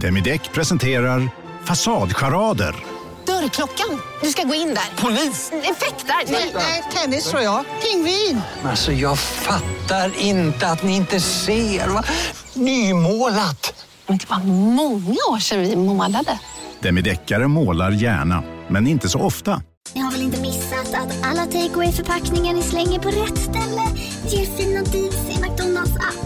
Demideck presenterar Fasadcharader. Dörrklockan. Du ska gå in där. Polis? Effektar? Nej, tennis tror jag. Pingvin. Alltså jag fattar inte att ni inte ser. Va? Nymålat! Men det var många år sedan vi målade. Demideckare målar gärna, men inte så ofta. Ni har väl inte missat att alla takeaway förpackningar ni slänger på rätt ställe ger fina deals i McDonalds app.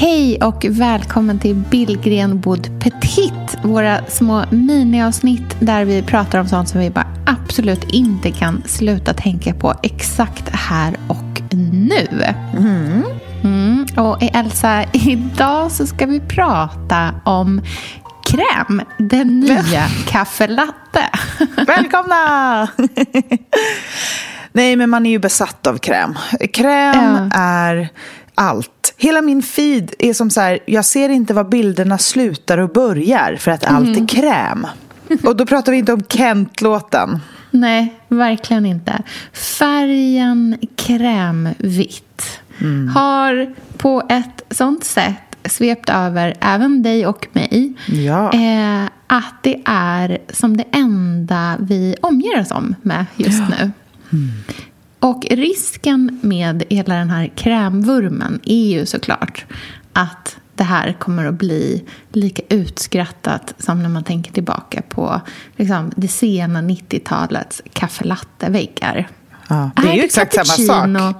Hej och välkommen till Billgren Wood Petit. Våra små miniavsnitt där vi pratar om sånt som vi bara absolut inte kan sluta tänka på exakt här och nu. Mm. Mm. Och Elsa, idag så ska vi prata om kräm, den nya kaffelatte. Välkomna! Nej, men man är ju besatt av kräm. Kräm ja. är allt. Hela min feed är som så här, jag ser inte var bilderna slutar och börjar för att allt mm. är kräm. Och då pratar vi inte om Kent-låten. Nej, verkligen inte. Färgen krämvitt mm. har på ett sånt sätt svept över även dig och mig. Ja. Eh, att det är som det enda vi omger oss om med just ja. nu. Mm. Och risken med hela den här krämvurmen är ju såklart att det här kommer att bli lika utskrattat som när man tänker tillbaka på liksom, det sena 90-talets kaffelatteväggar. Ja, det är, är ju exakt samma sak.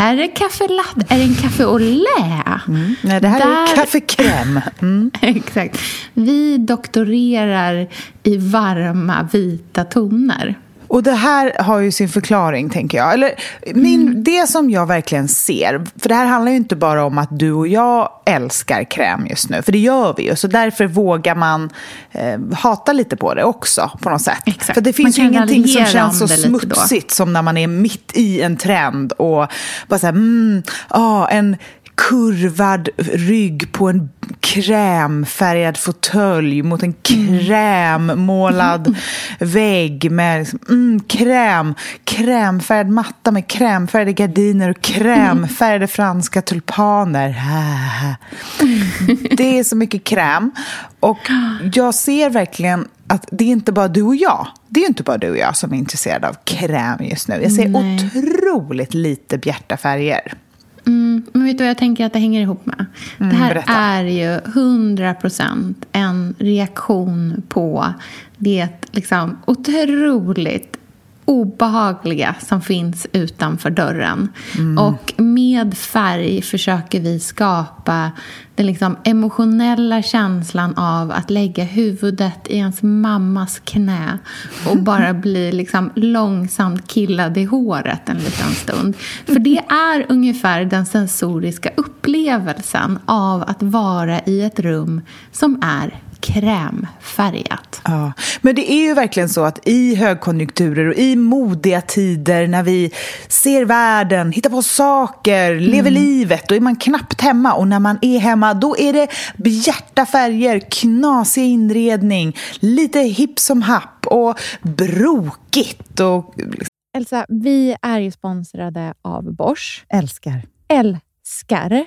Är det kaffe latte? Är det en kaffe au lait? Mm. Nej, det här Där... är kaffekräm. Mm. exakt. Vi doktorerar i varma vita toner. Och det här har ju sin förklaring, tänker jag. Eller, min, mm. Det som jag verkligen ser, för det här handlar ju inte bara om att du och jag älskar kräm just nu, för det gör vi ju. Så därför vågar man eh, hata lite på det också, på något sätt. Exakt. För det finns ju ingenting som känns så smutsigt som när man är mitt i en trend och bara så här, mm, ah, en kurvad rygg på en krämfärgad fåtölj mot en krämmålad mm. vägg med liksom, mm, kräm, krämfärgad matta med krämfärgade gardiner och krämfärgade franska tulpaner. Det är så mycket kräm. Och jag ser verkligen att det är inte bara du och jag. Det är inte bara du och jag som är intresserade av kräm just nu. Jag ser Nej. otroligt lite bjärta färger. Mm, men vet du vad jag tänker att det hänger ihop med? Mm, det här berätta. är ju 100% en reaktion på det liksom otroligt obehagliga som finns utanför dörren. Mm. Och med färg försöker vi skapa den liksom emotionella känslan av att lägga huvudet i ens mammas knä och bara bli liksom långsamt killad i håret en liten stund. För det är ungefär den sensoriska upplevelsen av att vara i ett rum som är krämfärgat. Ja, men det är ju verkligen så att i högkonjunkturer och i modiga tider när vi ser världen, hittar på saker, mm. lever livet, då är man knappt hemma. Och när man är hemma, då är det bjärta färger, knasig inredning, lite hipp som happ och brokigt. Och... Elsa, vi är ju sponsrade av Bosch. Älskar. Älskar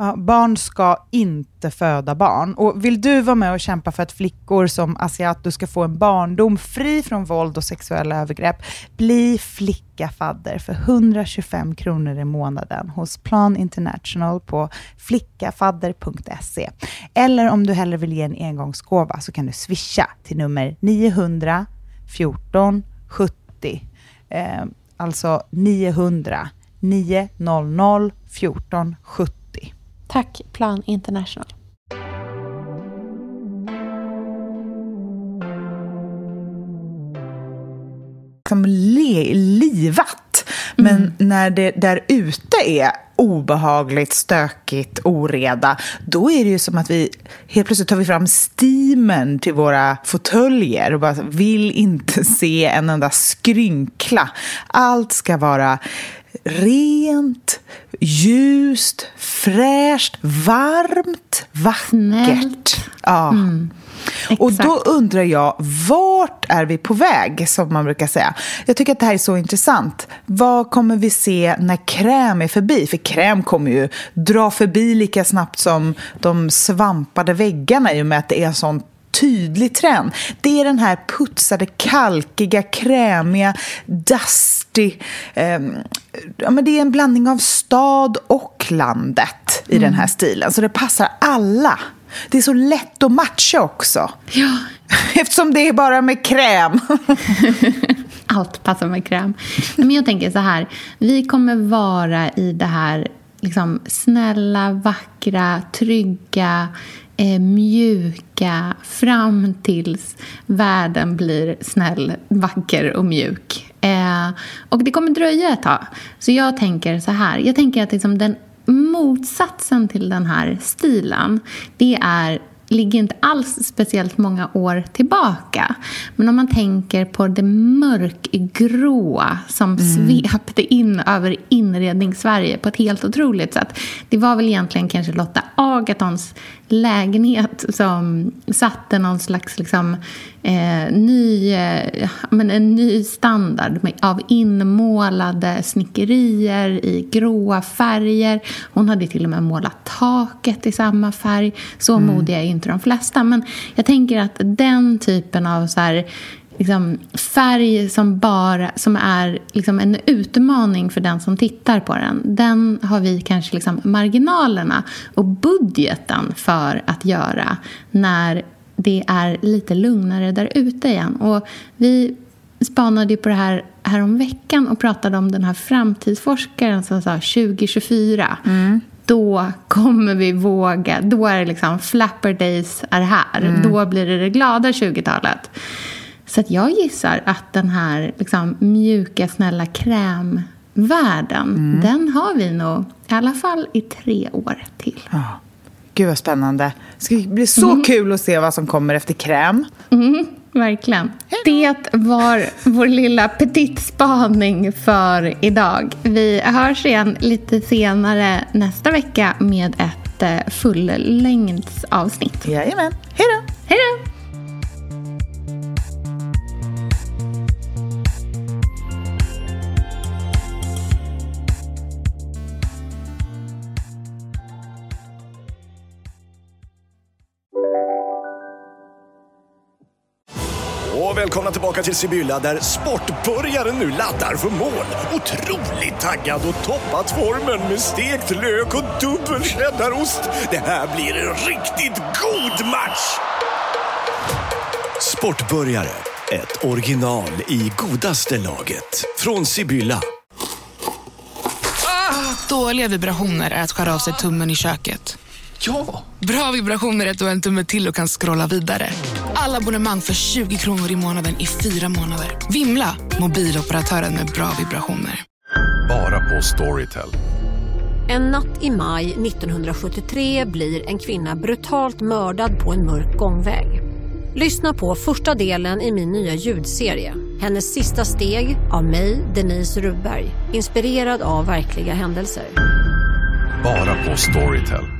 Ja, barn ska inte föda barn. Och vill du vara med och kämpa för att flickor som Asiato ska få en barndom fri från våld och sexuella övergrepp, bli flicka fadder för 125 kronor i månaden hos Plan International på flickafadder.se. Eller om du hellre vill ge en engångsgåva så kan du swisha till nummer 900 14 70. Eh, alltså 900 900 14 70. Tack Plan International. Liksom le, livat. Men mm. när det där ute är obehagligt, stökigt, oreda, då är det ju som att vi helt plötsligt tar vi fram steamen till våra fåtöljer och bara vill inte se en enda skrynkla. Allt ska vara rent, ljust, fräscht, varmt, vackert. Ja. Mm. Och då undrar jag, vart är vi på väg, som man brukar säga? Jag tycker att det här är så intressant. Vad kommer vi se när kräm är förbi? För kräm kommer ju dra förbi lika snabbt som de svampade väggarna i och med att det är en sån tydlig trend. Det är den här putsade, kalkiga, krämiga, dusty. Eh, ja, men det är en blandning av stad och landet i mm. den här stilen. Så det passar alla. Det är så lätt att matcha också. Ja. Eftersom det är bara med kräm. Allt passar med kräm. Men jag tänker så här. Vi kommer vara i det här liksom, snälla, vackra, trygga, eh, mjuka fram tills världen blir snäll, vacker och mjuk. Eh, och det kommer dröja ett tag. Så jag tänker så här. Jag tänker att liksom den motsatsen till den här stilen, det är ligger inte alls speciellt många år tillbaka. Men om man tänker på det mörkgråa som mm. svepte in över inrednings-Sverige på ett helt otroligt sätt. Det var väl egentligen kanske Lotta Agatons lägenhet som satte någon slags liksom, eh, ny, eh, men en ny standard med, av inmålade snickerier i gråa färger. Hon hade till och med målat taket i samma färg. Så mm. modiga är inte de flesta. Men jag tänker att den typen av så här, liksom, färg som, bara, som är liksom en utmaning för den som tittar på den. Den har vi kanske liksom marginalerna och budgeten för att göra när det är lite lugnare där ute igen. Och vi spanade på det här häromveckan och pratade om den här framtidsforskaren som sa 2024. Mm då kommer vi våga. Då är det liksom Flapper Days är här. Mm. Då blir det det glada 20-talet. Så att jag gissar att den här liksom, mjuka, snälla krämvärlden, mm. den har vi nog i alla fall i tre år till. Ja. Gud vad spännande. Det ska bli så mm. kul att se vad som kommer efter kräm. Mm, verkligen. Det var vår lilla petitspaning för idag. Vi hörs igen lite senare nästa vecka med ett eh, fullängdsavsnitt. Jajamän. Hej då! Hej då! Till Sibylla där sportbörjaren nu laddar för mål. Otroligt taggad och toppat formen med stekt lök och dubbel cheddarost. Det här blir en riktigt god match! Sportbörjare, ett original i godaste laget. Från Sibylla. Ah, dåliga vibrationer är att skära av sig tummen i köket. Ja! Bra vibrationer är ett och en tumme till och kan scrolla vidare. Alla abonnemang för 20 kronor i månaden i fyra månader. Vimla! Mobiloperatören med bra vibrationer. Bara på Storytel. En natt i maj 1973 blir en kvinna brutalt mördad på en mörk gångväg. Lyssna på första delen i min nya ljudserie. Hennes sista steg av mig, Denise Rubberg. Inspirerad av verkliga händelser. Bara på Storytel.